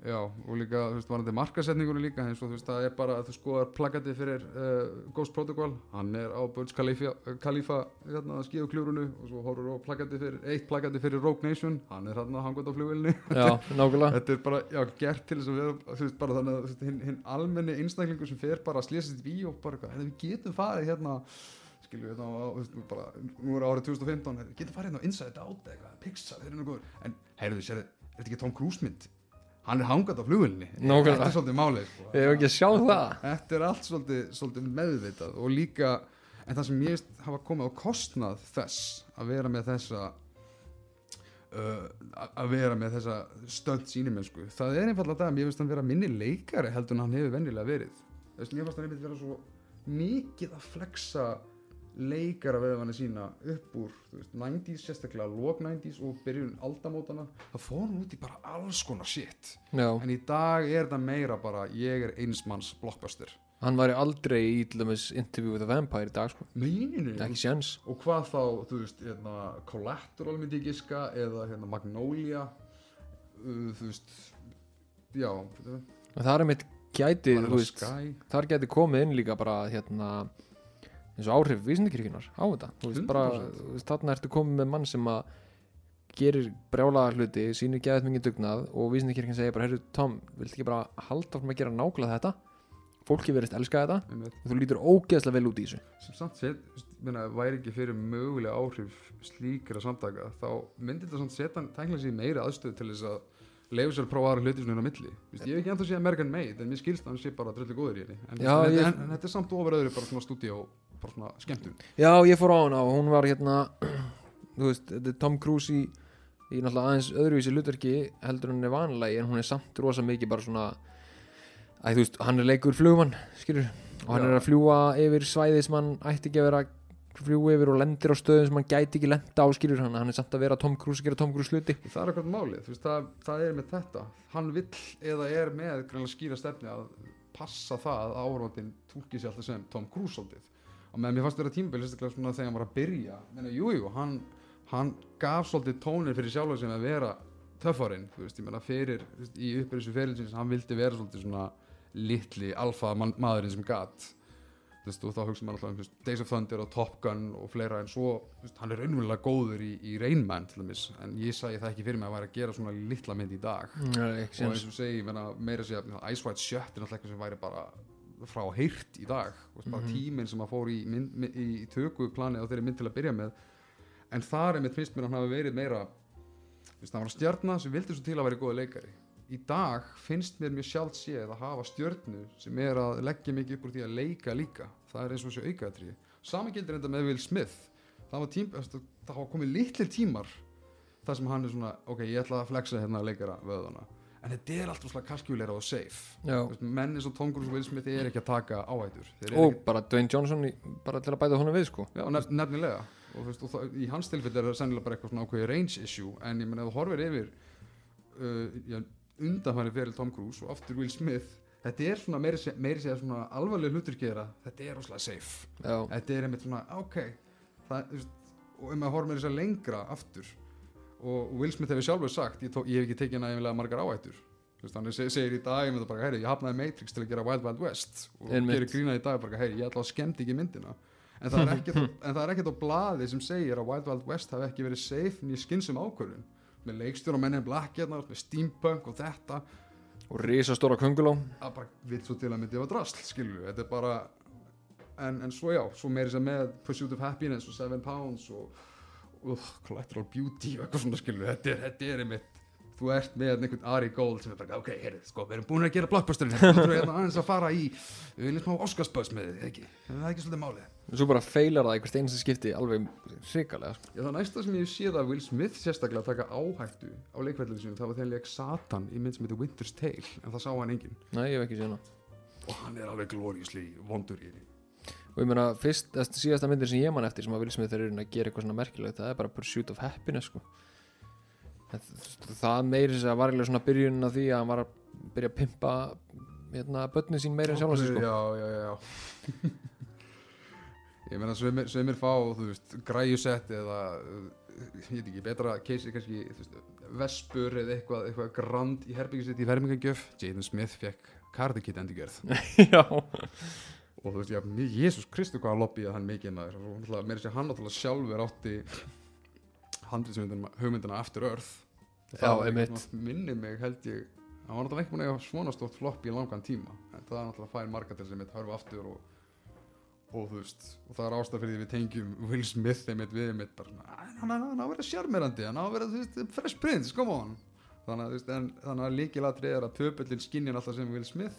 Já, og líka, þú veist, varandi markasetningunni líka eins og þú veist, það er bara að þú skoðar plakati fyrir uh, Ghost Protocol. Hann er á Burj Khalifa, hérna, skíðukljúrunu og svo horfur á plakati fyrir, eitt plakati fyrir Rogue Nation. Hann er hérna hangað á flugvilni já, nákvæmlega. Þetta er bara, já, gert til þess að vera þú veist, bara þannig að hinn, hinn almenni einstaklingur sem fer bara að slésast bí og bara, "Heyrðu, við getum farið hérna. Skilju, hérna, þú veist, bara, nú er árið 2015 heyrðu, við getum farið hérna á Inside Out eitthvað, Pixar, góður en, heyrðu, sérðu, er þetta ekki Tom Cruise mynd? Hann er hangað á Nákvæmlega. þetta er svolítið málið sko. ég hef ekki að sjá það þetta er allt svolítið, svolítið meðvitað og líka, en það sem ég hafa komið á kostnað þess að vera með þessa uh, að- vera með þessa stönd sínimennsku, það er einfallega það að mér finnst hann vera minni leikari heldur en hann hefur venjulega verið mér finnst hann einmitt vera svo mikið að flexa leikara veðvanni sína upp úr veist, 90s, sérstaklega lók 90s og byrjun aldamótana það fór hann út í bara alls konar shit. Já, en í dag er þetta meira bara ég er einsmanns blockbuster. Hann væri aldrei í til dæmis interview with a vampire í dag sko. Meininu, ekki séns. Og hvað þá, þú veist, hérna, Collateral myndi ég giska, eða hérna, Magnolia, uh, þú veist, já, það er einmitt gæti, þú veist Sky, þar gæti komið inn líka bara hérna eins og áhrif vísindakirkjunar á þetta. Þú veist, bara, 100%. þú veist, þarna ertu komið með mann sem að gerir brjálaðar hluti sýnir gæðið mikið dugnað og vísindakirkjan segir bara, heyrðu Tom, viltu ekki bara halda áfram að gera nákvæmlega þetta? Fólki verðist elska þetta. Einmitt, og þú lítur ógeðslega vel út í þessu. Sem samt set, meina, væri ekki fyrir mögulega áhrif slíkra samtaka, þá myndi þetta samt setja tæknilega sér í meiri aðstöð til þess að leifu sér að prófa aðra hluti svona á milli. Þú veist, ég hef ekki ennþá séð American Made en mér skilst að hann sé bara dröllu góður í henni. En, Já, en, ég- en, en þetta er samt ofur öðru bara svona stúdíó bara svona skemmtun. Já, ég fór á hana og hún var hérna þú veist, þetta er Tom Cruise í, í náttúrulega aðeins öðruvísi hlutverki heldur hann er vanlega en hún er samt rosa mikið bara svona að þú veist, hann er leikur flugmann skilur, og hann Já. er að fljúa yfir svæði sem hann ætti ekki að vera að fljúa yfir og lendir á stöðum sem hann gæti ekki lenda á skilur, hann, hann er samt að vera Tom Cruise gera Tom Cruise hluti. Það er eitthvað málið, þú veist, það, það er með þetta. Hann vill eða er með greinlega skýra stefni að passa það að áhörfandinn túlki sér alltaf sem Tom Cruise svolítið og meðan mér fannst vera tímabil sérstaklega þegar hann var að byrja menna, jú, jú, hann, hann gaf svolítið tónir fyrir sjálfa sem að vera töffarinn, þú veist, ég meina fyrir í uppbyrjusu ferilsins, hann vildi vera svolítið svona litli alfa maðurinn sem gat. Þú veist, og þá hugsa maður alltaf um Days of Thunder og Top Gun og fleira en svo, þú veist, hann er raunverulega góður í, í Rain Man til dæmis, en ég sagði það ekki fyrir mig að væri að gera svona litla mynd í dag. Nei, og eins og segi, meira segja Ice White Shut er náttúrulega eitthvað sem væri bara frá heyrt í dag og bara Mhm. tíminn sem að fór í, mynd, í tökuplanið á þeirri mynd til að byrja með. En þar er mitt finnst mér að hann hafi verið meira veist, hann var stjarnar sem vildi svo til að vera góða leikari. Í dag finnst mér mjög sjálft séð að hafa stjörnu sem er að leggja mikið upp úr því að leika líka. Það er eins og þessu aukaðatrið saman gildir þetta með Will Smith. Það var, tím, það var komið litlir tímar þar sem hann er svona ok, ég ætla að flexa hérna að leikara vöðana en þetta er alltaf slag kalkjúleira og safe. Menn eins og Tom Cruise og Will Smith er ekki að taka áhættur. Og ekki, bara Dwayne Johnson í, bara til að bæta honum við sko. Já, nef, nefnilega. Og, veist, og það, í hans tilfell er það sennilega bara eitthvað svona ákveði range issue. En ég menn ef þú horfir yfir uh, undanfæri fyrir Tom Cruise og aftur Will Smith þetta er svona meiri, se- meiri segja svona alvarlega hlutur gera. Þetta er rosalega safe. Já, þetta er einmitt svona, ok það, veist, og ef maður horfir þess að lengra aftur og Will Smith hefur sjálfur sagt ég, tó, ég hef ekki tekið nægilega margar áhættur. Þú veist, hann seg- segir í dag, bara, heyri, ég hafnaði Matrix til að gera Wild Wild West og Einmitt. gerir grína í dag, bara, heyri, ég ætla að skemmt ekki myndina. En það er ekkert á- en blaði sem segir að Wild Wild West hafi ekki verið safe nýja skynsum ákvörðun. Með leikstjóra og mennin black hérna, með steampunk og þetta. Og risastóra könguló. Að bara vill svo til að myndi var drasl skilur þetta er bara en, en svo já, svo meiri sem með Pursuit of Happiness og Seven Pounds og uh, Collateral Beauty og eitthvað svona skilur þetta er, þetta er einmitt þú ert með einhvern Ari Gold sem er bara ok, heyrðu, sko, við erum búin að gera blockbusterin hérna, þú erum aðeins að fara í við viljum smá Oscarsbuzz með þið, ekki? Það er ekki svolítið málið. Svo bara feilar það í hvert einasta skipti alveg hrikalega sko. Já, það næsta sem ég séð að Will Smith sérstaklega taka áhættu á leikvellinu sinu, það var þegar leik Satan í mynd sem heitir Winter's Tale, en það sá hann enginn. Nei, ég hef ekki séð hana. Og hann er alveg gloriously vondur í henni og ég meina, fyrst, þess- síðasta myndir sem ég man eftir sem að Will Smith er að gera eitthvað svona merkilegt það er bara Pursuit of Happiness sko. það, það meiri sem að var eiginlega svona byrjunin af því að hann var að byrja að pimpa hérna, börnin sín meira en sjálf sko. Já, já, já, Ég meina sveimir, sveimir fá, þú veist, græjusett eða, ég veit ekki, betra keisi kannski, veist, vespur eða eitthvað, eitthvað grand í herbyggisett í fermingagjöf Jaden Smith fekk Karate Kid endurgerð já, og þú veist, já, Jésús Kristu hvað að lobbyja hann mikið maður? Og náttúrulega, meira sér hann náttúrulega sjálfur átti handriðsmyndina hugmyndina After Earth. Það minnir mig held ég hann var náttúrulega ekki búin að eiga svona stórt flopp í langan tíma. En það er náttúrulega fær marga til sem mitt hörfa aftur og, og þú veist og það er ástæð fyrir því við tengjum Will Smith einmitt við einmitt bara svona "Æ, hann á að vera sjarmerandi hann á að vera þú veist fresh prince, come on. Þannig að, að líkilatri er að töpullin skinnir alltaf sem Will Smith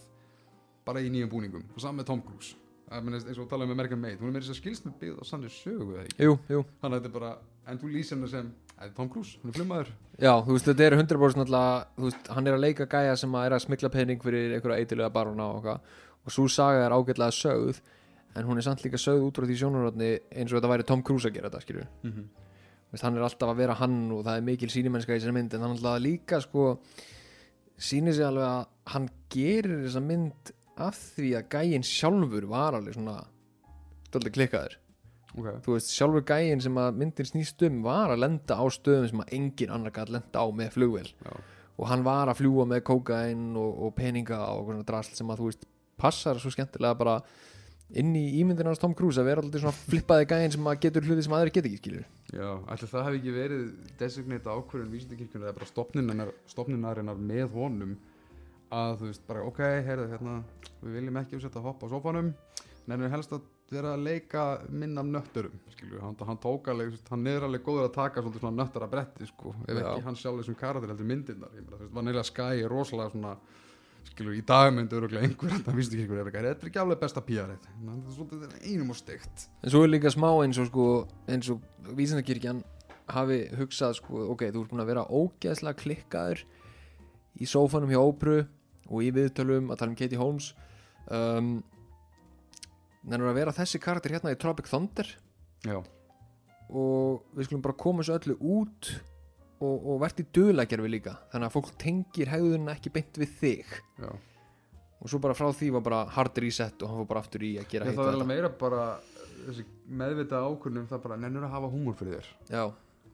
bara í nýjum búningum. Og saman með Tom Cruise. Eins og talaðum með American Made. Hún er með þess að skilst með byggð á sannir sögu eða ekki? Jú, jú. Þannig að þetta er bara, en þú lýsir hennar sem Tom Cruise, hún er flummaður Já, þú veist, þetta er 100% alltaf, veist, hann er að leika gæja sem að er að smikla pening fyrir einhverja eitilega baróna og eitthvað. Og svo saga er ágætlega sögð en hún er samt líka sögð út frá því sjónarotni eins og þetta væri Tom Cruise að gera þetta, skilju mm -hmm. hann er alltaf að vera hann og það er mikil sýnimennska í þessari mynd en hann alltaf líka sko sýnir sig alveg að hann gerir þessa mynd af því að gæjin sjálfur var alveg svona stoltið klikkaður. Ok, þú veist, sjálfur gæjin sem að myndin snýst um var að lenda á stöðum sem að engin annar gætt lenda á með flugvél. Já, og hann var að fljúa með kókain og, og peninga og svona drasl sem að þú veist passar svo skemmtilega bara inn í ímyndina hans Tom Cruise að vera alltaf svona flippaði gæjin sem að getur hluti sem aðri get ekki skilur já, ætli það hefði ekki verið designate ákvörðun vísindakirkjuna eða bara stopnunarinnar, stopnunarinnar með honum að þú veist bara ok, heyrðu hérna við viljum ekki umsetta hopp á sofanum nefnum helst að vera að leika minna nötturum, skilju, hann, hann tók alveg, hann er alveg góður að taka svona nöttara bretti, sko, ef Já. ekki hann sjálfur sem karakter heldur myndirnar, ég meina, þú veist, Vanilla Sky er rosalega svona skilur, í dag myndu öruglega einhver þetta vístu ekki einhver, þetta er ekki alveg besta píarið þetta er svolítið einum og steikt en svo er líka smá eins og sko eins og vísindakirkjan hafi hugsað sko, ok, þú ert búin að vera ógeðslega klikkaður í sófanum hjá Ópru og í viðtölum að tala um Katie Holmes um, nennur að vera þessi karakter hérna í Tropic Thunder. Já, og við skulum bara koma þessu öllu út og, og verðt í döðlækjarfi líka þannig að fólk tengir hegðunna ekki beint við þig. Já. Og svo bara frá því var bara hard reset og hann fór bara aftur í að gera hitt það alveg meira bara þessi meðvita ákvörnum það bara nennur að hafa húmor fyrir þér. Já,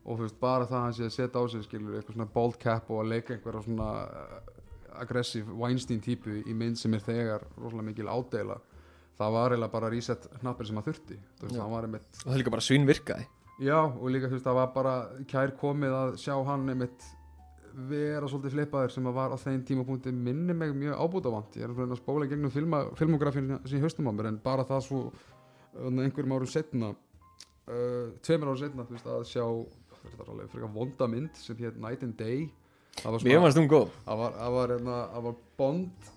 og þú veist bara það að hann sé að setja á sig skilur eitthvað svona bold cap og að leika einhverja svona aggressiv Weinstein típu í mynd sem er þegar rosalega mikil ádeila það var eiginlega bara reset hnappir sem að þurfti. Veist, hann var einmitt og það líka bara svinn virkaði. Já og líka þú veist það var bara kær komið að sjá hann einmitt vera svolítið flipaður sem að var á þeim tímapunkti minni mig mjög ábútavant ég er að spóla í gegnum filma, filmografin sem ég haustum á mér en bara það svo uh, einhverjum árum setna uh, tveimur árum setna þú veist að sjá þetta er alveg frekar vonda mynd sem hétt Night and Day. það mér fannst hún góð. Það var, það var, hérna, það var Bond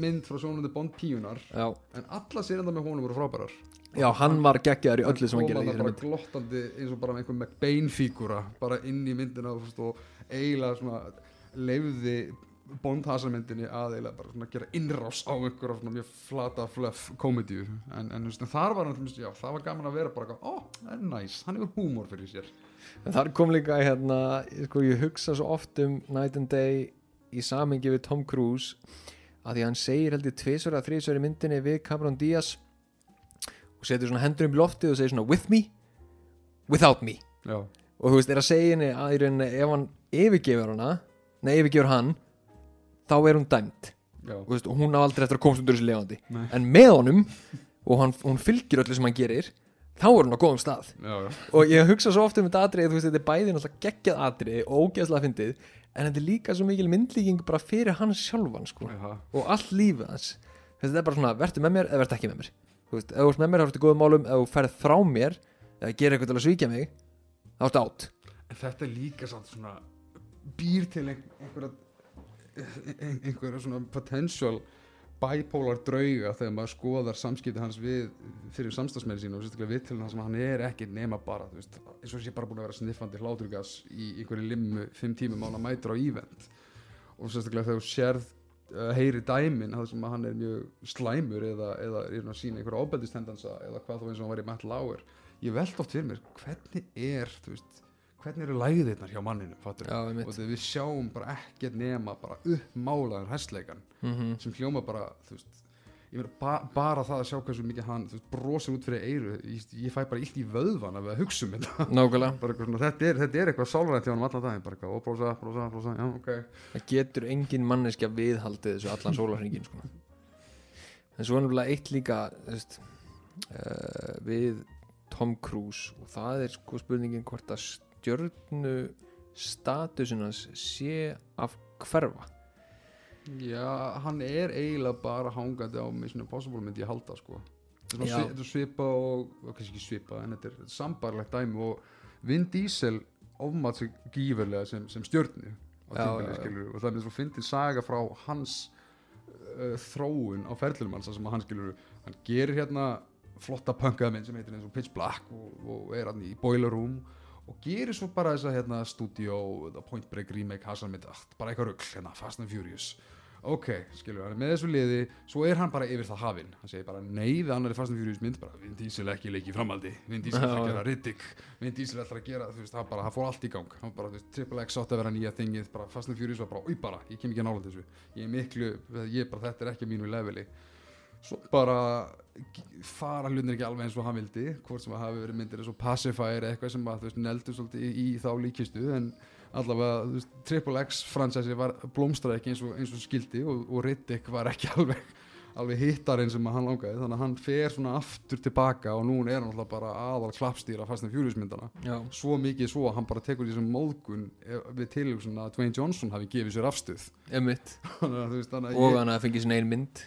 mynd frá sjónandi Bond píunar. Já, en alla sérindar með honum voru frábærar. Já hann var geggjaður í öllu sem hann gerði þarna þessari bara mynd. glottandi eins og bara með einhver McBain-fígúra bara inn í myndina og eiginlega svona leifði Bond-hasarmyndinni að eiginlega bara svona gera innrás á einhverja svona mjög flata fluff komedíu. En, en þar var hann já, það var gaman að vera bara ó, það er næs, hann hefur húmor fyrir sér en þar kom líka hérna sko, ég hugsa svo oft um Night and Day í samingi við Tom Cruise að því að hann segir heldur þrísvar í myndinni við Cameron Diaz og setur svona hendur um loftið og segir svona with me? Without me? Já, og þú veist, er að segja henni að í rauninni ef hann yfirgefur hana nei, yfirgefur hann þá er hún dæmt og, veist, og hún á aldrei eftir að komast undir þessu lefandi en með honum og hann, hún fylgir öllu sem hann gerir þá er hún á góðum stað. Já, já. og ég hugsa svo oft um þetta atrið veist, þetta er bæði náttúrulega geggjað atrið og ógeðslega fyndið en þetta er líka svo mikil myndlíking bara fyrir hann sjálfan sko, og allt lífið hans. Þetta er bara svona, verður með mér eða verður ekki með mér. Þú veist, ef þú ert með mér þá ertu góðum málum ef þú ferð frá mér eða gerir eitthvað til að svíkja mig þá ertu átt En þetta er líka svona býr til ein- einhverja ein- einhverja svona potential bipolar drauga þegar maður skoðar samskipti hans við fyrir samstagsmenni sína og sérstaklega við til hann sem hann er ekki nema bara veist, eins og sé bara búin að vera sniffandi hláturgas í einhverju limmu fimm tímum án að mætur á ívent og sérstaklega þegar þú sérð uh, heyri dæmin það sem að hann er mjög slæmur eða, eða er að sína einhverja ofbeldistendansa eða hvað þú eins og hann var í Matt Lauer. Ég veld oft fyrir mér hvernig er þú veist, hvernig eru læðirnar hjá manninu Já, og við sjáum bara ekkert nema bara uppmálaðan hæstleikan mm sem hljóma bara veist, ba bara það að sjá hversu mikið hann brosir út fyrir eyru. Ég, ég fæ bara illt í vöðvan að við hugsa um þetta. Þetta er, þetta er eitthvað sálrænt hjá hann allan daginn bara og brosa, brosa, brosa, já, ok. Það getur engin manneskja viðhaldið þessu allan sólarhringin sko. en svo er náttúrulega eitt líka veist, uh, við Tom Cruise og það er sko spurningin hvort að stjörnu statusinans sé af hverfa. Já, hann er eiginlega bara hangandi á Mission Impossible myndi ég halda sko. Þetta er svipa og, kannski ekki svipa en þetta er sambarlegt dæmi og Vin Diesel ofmat sig gífurlega sem, sem stjörnu Já, já. skilur og það er svo fyndin saga frá hans uh, þróun á ferðlunum þar sem að hann skilur, hann gerir hérna flotta punkaða mynd sem heitir eins og Pitch Black og, og er hann í Boiler Room og gerir svo bara þessa hérna studio, The Point Break remake Hasselmynd, allt, bara eitthvað rugg hérna, Fast and Furious. Ok, skilur hann er með þessu liði, svo er hann bara yfir það hafinn. Hann segir bara nei við annari Fast and Furious mynd bara Vin Diesel ekki leiki í framhaldi. Vin Diesel ætlar að gera Riddick. Vin Diesel ætlar að gera, þú veist, það bara, það fór allt í gang. Hann bara, þú veist, Triple X átti að vera nýja þingið bara Fast and Furious var bara, oi bara, ég kem ekki að nála þessu. Ég er miklu, ég bara, þetta er ekki mínu leveli svo bara fara hlutin ekki alveg eins og hann vildi hvort sem að hafi verið myndir eins og Pacifier eitthvað sem að þú veist neldur svolítið í, í þá líkistu en allavega þú veist, Triple X fransæsi var blómstraði ekki eins og, eins og skildi og, og Riddick var ekki alveg alveg hittarinn sem hann langaði. Þannig að hann fer svona aftur tilbaka og nú er hann alltaf bara aðal klappstýra Fast and Furious myndana já, svo mikið svo að hann bara tekur því sem móðgun ef- við tilhugsun að Dwayne Johnson hafi gefið sér afstuð og hann að fengið sinna ein mynd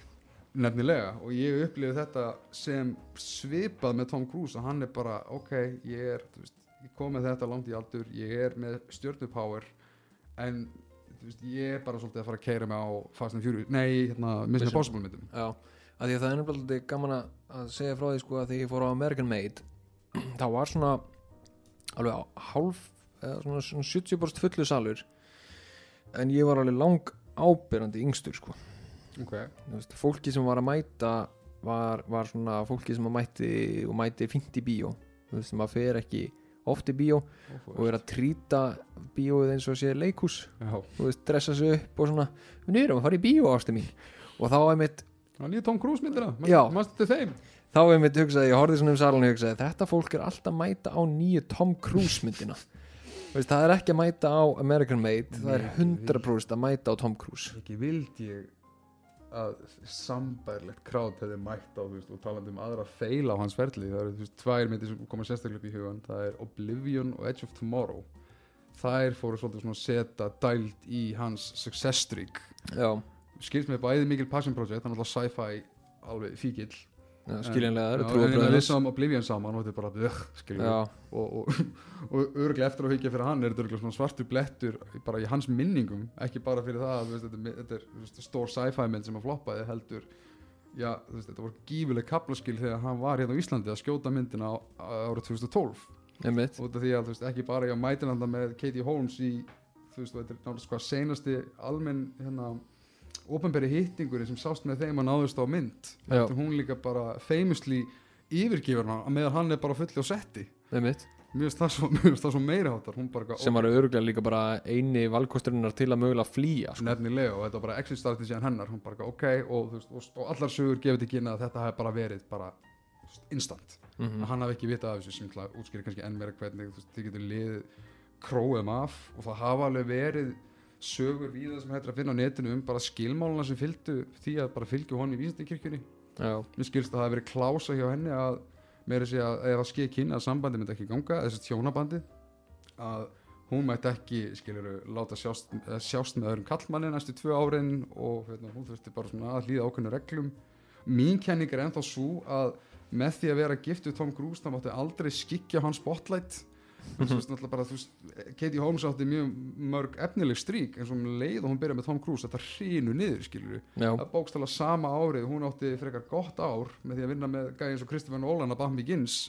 Nefnilega og ég upplifði þetta sem svipað með Tom Cruise að hann er bara ok, ég er veist, ég kom með þetta langt í aldur, ég er með stjörnupower en veist, ég er bara svolítið að fara að keira mig á Fast and Furious, nei, hérna Mission. Impossible myndum já, að því að það er nefnilega gaman að- segja frá því sko að þegar ég fór á American Made þá var svona alveg á hálf eða svona, svona 70% fullu salur en ég var alveg lang ábyrrandi yngstur sko ok, Þú veist, fólki sem var að mæta var, var svona fólki sem að mæti og mæti fínt í bíó. Þú veist, maður fer ekki oft í bíó og er að trýta bíóið eins og sé leikhús. Já, þú veist, dressa sig upp og svona við erum að fara í bíó ástu mín. Og þá er mitt, þá er mitt hugsaði, ég horfði svona um salan og hugsaði, þetta fólk er alltaf að mæta á nýju Tom Cruise myndina. Veist, það er ekki að mæta á American Made, það er Nei, 100% að mæta á Tom Cruise. Ekki vildi ég að sambærlegt krát hefði mætt á þú veist, og talandi um aðra feila á hans ferli það eru þú veist, tvær myndir sem koma sérstaklega upp í hugan það er Oblivion og Edge of Tomorrow. Þær fóru svolítið svona að setja dælt í hans success streak. Skilst með bæði mikil passion project þannig að sci-fi alveg fíkil skiljanlega, það eru en við sáum Oblivion saman og þetta er bara já, og, og, og örglega eftir að higgja fyrir hann er þetta svartur blettur bara í hans minningum, ekki bara fyrir það að, þetta, er- þetta er veist, stór sci-fi mynd sem að floppaði heldur já, veist, þetta voru gífileg kaplaskil þegar hann var hérna á Íslandi að skjóta myndina á, á árið 2012 einmitt. Út af því að veist, ekki bara ég á mætinanda með Katie Holmes í þú veist, og þetta er náttúrulega senasti almenn hérna ofinberi hittingurinn sem sást með þeim að náðust á mynd heldur hún líka bara famously yfirgifur hann meðan hann er bara fulli á setti. Einmitt, meira hátar Hún bara sem var öruglega líka bara eini valkosturinnar til að mögulega flýja sko. Nefnilega og þetta var bara exit startið síðan hennar Hún bara ok og, veist, og, og allar sögur gefið til kynna að þetta hefði bara verið bara instant. Mm að hann hafi ekki vitað af þessu sem til að útskýra kannski enn meira hvernig þið getur liðið króum af og það hafa alveg verið sögur við það sem hættir að finna á netinu um bara skilmáluna sem fylgdu því að bara fylgju honni í vísindikirkjunni já, mér skilst að það hafi verið klása hjá henni að meira sé að ef að skeið kynna að sambandi myndi ekki ganga, þessi tjónabandi að hún mætti ekki skiluru, láta sjást, sjást með öðrum kallmanni næstu tvö árin og hérna, hún þurfti bara svona að hlýða ákveðnu reglum. Mín kenning er ennþá svo að með því að vera gift við Tom Cruise það mátti aldrei skikja hans spotlight veist, náttúrulega bara, veist, Katie Holmes átti mjög mörg efnileg strík eins og um leið og hún byrjaði með Tom Cruise þetta hrínu niður, það bókstala sama árið hún átti frekar gott ár með því að vinna með gæði eins og Christopher Nolan að Batman Begins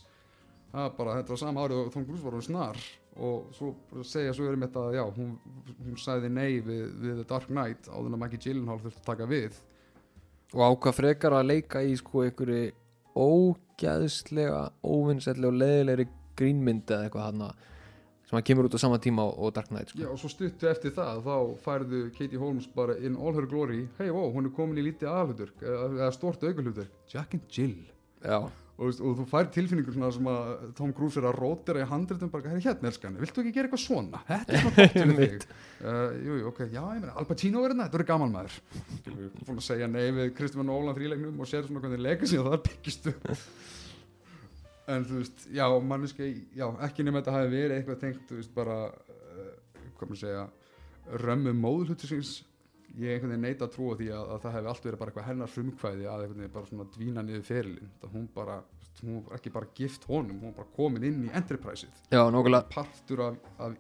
það bara, þetta var sama árið og Tom Cruise var hún snar. Og svo segja svo erum þetta að já, hún, hún sagði nei við, við The Dark Knight en að Maggie Gyllenhaal þurfti að taka við. Og ákvað frekar að leika í sko einhverju ógæðslega óvinnsellega og leðilegri grínmynd eða eitthvað hana sem að kemur út á sama tíma og Dark Knight sko. já, og svo stuttu eftir það þá færðu Katie Holmes bara in all her glory hei, wow, hún er komin í lítið aðhlutur eða stort augulhutur, Jack and Jill. Já, og, og þú fær tilfinningur svona sem að Tom Cruise er að rótira í handritum bara, hérna hérna elskan, viltu ekki gera eitthvað svona? Þetta er svona gott fyrir þig. Uh, jú, jú, ok, já, ég meina, Al Pacino er hérna þetta verður gaman maður. Fór að segja nei við Kristoffer Nolan frílegnum og sér svona hvernig legacy og það byggist upp en þú veist, já, manneski já, ekki nema þetta hafi verið eitthvað tengt þú veist, bara uh, hvað maður segja, römmu móðulhutisins ég einhvern veginn neita að trúa því að, að það hefði allt verið bara eitthvað hennar frumkvæði að einhvern veginn bara svona dvína niður ferilinn. Það hún bara, hún var ekki bara gift honum hún var bara komin inn í enterpriseið. Já, nokkulega partur af, af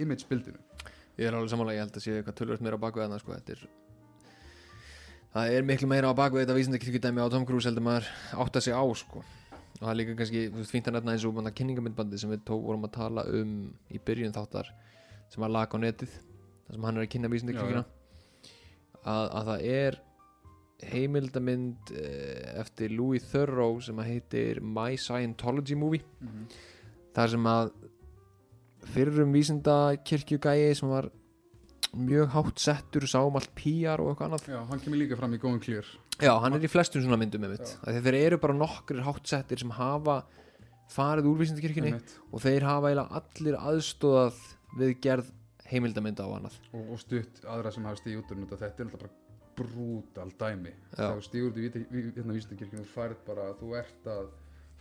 image bildinu ég er alveg samanlega, ég held að sé eitthvað tölvöld meira á bakvið þarna sko, þetta er það er miklu meira á bakvið þetta vísindakirkjudæmi á Tom Cruise heldur maður átt að sig á sko og það er líka kannski, þú veist, fínt að nefna eins og kynningamindbandi sem við tó vorum að tala um í byrjun þáttar sem var lag á netið þar sem hann er að kynna vísindakirkjuna. Að, að það er heimildamind eh, eftir Louis Theroux sem að heitir My Scientology Movie. Þar sem að fyrrum vísindakirkjugæi sem var mjög hátt settur sá um allt PR og eitthvað annað. Já, hann kemur líka fram í góðum klýr já, hann er í flestum svona myndum með mitt þeir eru bara nokkrir hátt settir sem hafa farið úr vísindakirkjunni og þeir hafa eiginlega allir aðstóðað við gerð heimildamynda á annað. Og, og stutt aðra sem hafa stíð út úr þetta. Þetta er náttúrulega bara brútal dæmi. Þú stígur út í hérna vísindakirkjunum þú færð bara, þú ert að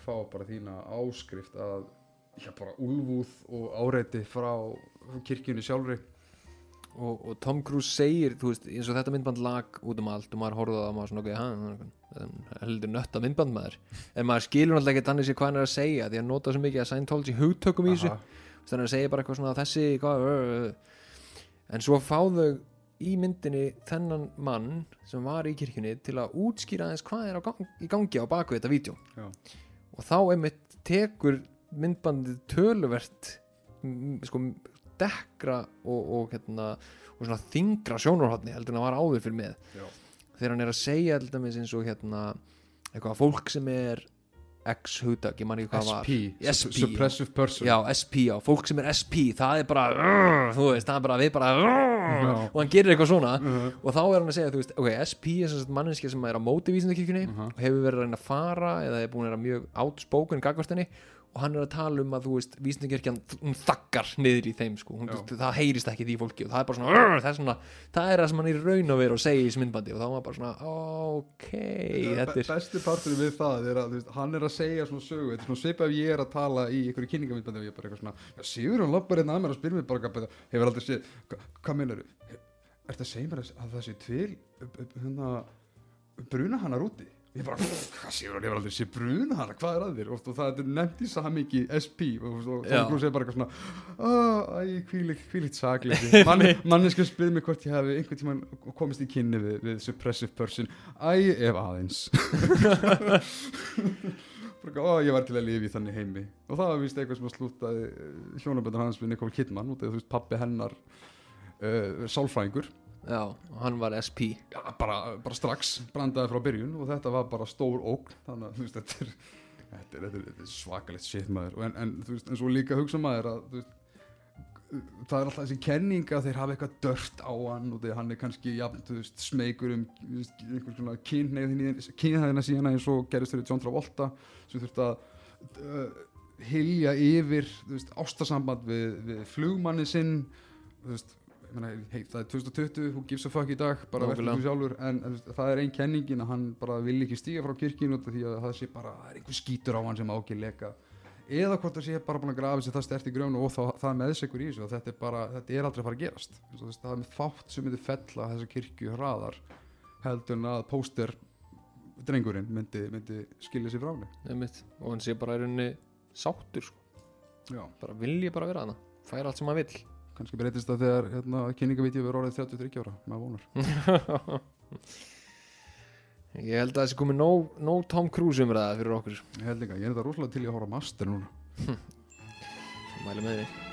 fá bara þína áskrift að já, bara úlfúð og áreiti frá kirkjunni sjálfri og, og Tom Cruise segir, þú veist, eins og þetta myndband lag út um allt og maður horfði á það og maður svona, ok, hann heldur nött að myndband maður en maður skilur náttúrulega ekki þannig sér hvað hann er að segja því að nota svo mikið að Scientology hugtökum í þessu þannig að hann segir bara eitthvað svona þessi hvað, ö, ö. en svo fá þau í myndinni þennan mann sem var í kirkjunni til að útskýra aðeins hvað er gang, í gangi á baku þetta vídeo Já. og þá einmitt tekur myndbandið töluvert sko, dekkra og, og, hérna, og svona þingra sjónarhóttni heldur en það var áður fyrir með Já. þegar hann er að segja til dæmis eins og hérna eitthvað fólk sem er X hugtak, ég man ekki hvað var SP, SP, Sup- Suppressive Person já, SP, já, fólk sem er SP það er bara, uh, þú veist, það er bara við bara, uh, og hann gerir eitthvað svona Uh-huh. og þá er hann að segja, þú veist, ok, SP er sagt manneskja sem er á móti vísindakirkjunni Uh-huh. og hefur verið að reyna að fara eða er búin að vera mjög outspoken í gagvartinni og hann er að tala um að, þú veist, vísindakirkjan hún þakkar niður í þeim, sko hún, veist, það heyrist ekki því fólki og það er bara svona, það er svona það er það sem hann er í raun að vera og segja í þessu myndbandi og þá var maður bara svona, ok þetta er, Besti parturinn við það er að veist, hann er að segja svona sögu Þetta er svona svipað ef ég er að tala í einhverju kynningamindbandi og ég er bara eitthvað svona Sigur hann lappar hérna að mér og spyr mér bara Hefur aldrei séð, hva, hvað meinar? Er það að segja mér að að það sé tvil hérna, bruna hannar úti? Ég bara, hvað Sigur hann hefur aldrei séð bruna hannar, hvað er að þér? Og, og það er nefnt í samiki SP og, og. Tom Cruise er bara eitthvað svona "Ó, Æ, hvílíkt, hvílíkt sakleysi. Man, Manneska spyr mér hvort ég hefði einhvern tímann komist í kynni við, við suppressive person. Æ, ef aðeins. Ó, ég var til að lifa í þannig heimi. Og það var vist eitthvað sem að slútaði hjónaböndan hans við Nicole Kidman út af þú veist pappi hennar uh, sálfræðingur já, hann var SP Já, bara, bara strax brandaði frá byrjun og þetta var bara stór ógn þannig að þú veist þetta er, þetta er, þetta er, svakalegt shit maður. En, en þú veist en svo líka hugsa maður að veist það er alltaf þessi kenning að þeir hafa eitthvað dört á hann og þegar hann er kannski jafn, þú veist, smeykur um einhvers svona kynhæðina síðan eins og gerist fyrir John Travolta sem þurft að uh, hilja yfir þú veist, ástasamband við, við flugmanni sinn þú veist, meina, hey, það er 2020 who gives a fuck í dag, bara verður þú sjálfur. En það er ein kenningin að hann bara vil ekki stíga frá af því að það sé bara, það er einhver skítur á hann sem á ekki leka. Eða hvort það sé bara búin að grafa sér það stert í grjónu og þá, það er meðsegur í þessu. Og þetta er bara, þetta er aldrei að fara að gerast. Þú veist, það er með fátt sem myndi fella þessa kirkju hraðar heldur en að póster drengurinn myndi, myndi skilja sér frá einmitt, og hann sé bara í rauninni sáttur, sko. Bara vilji bara vera hana færa allt sem hann vill kannski breytist það þegar hérna, kynningavídeó verður orðið 33 ára maður vonar. Ég held að það sé komið nóg, nóg Tom Cruise umræða fyrir okkur. Ég held líka, ég er þetta rosalega til í að horfa á master núna. Mæli með því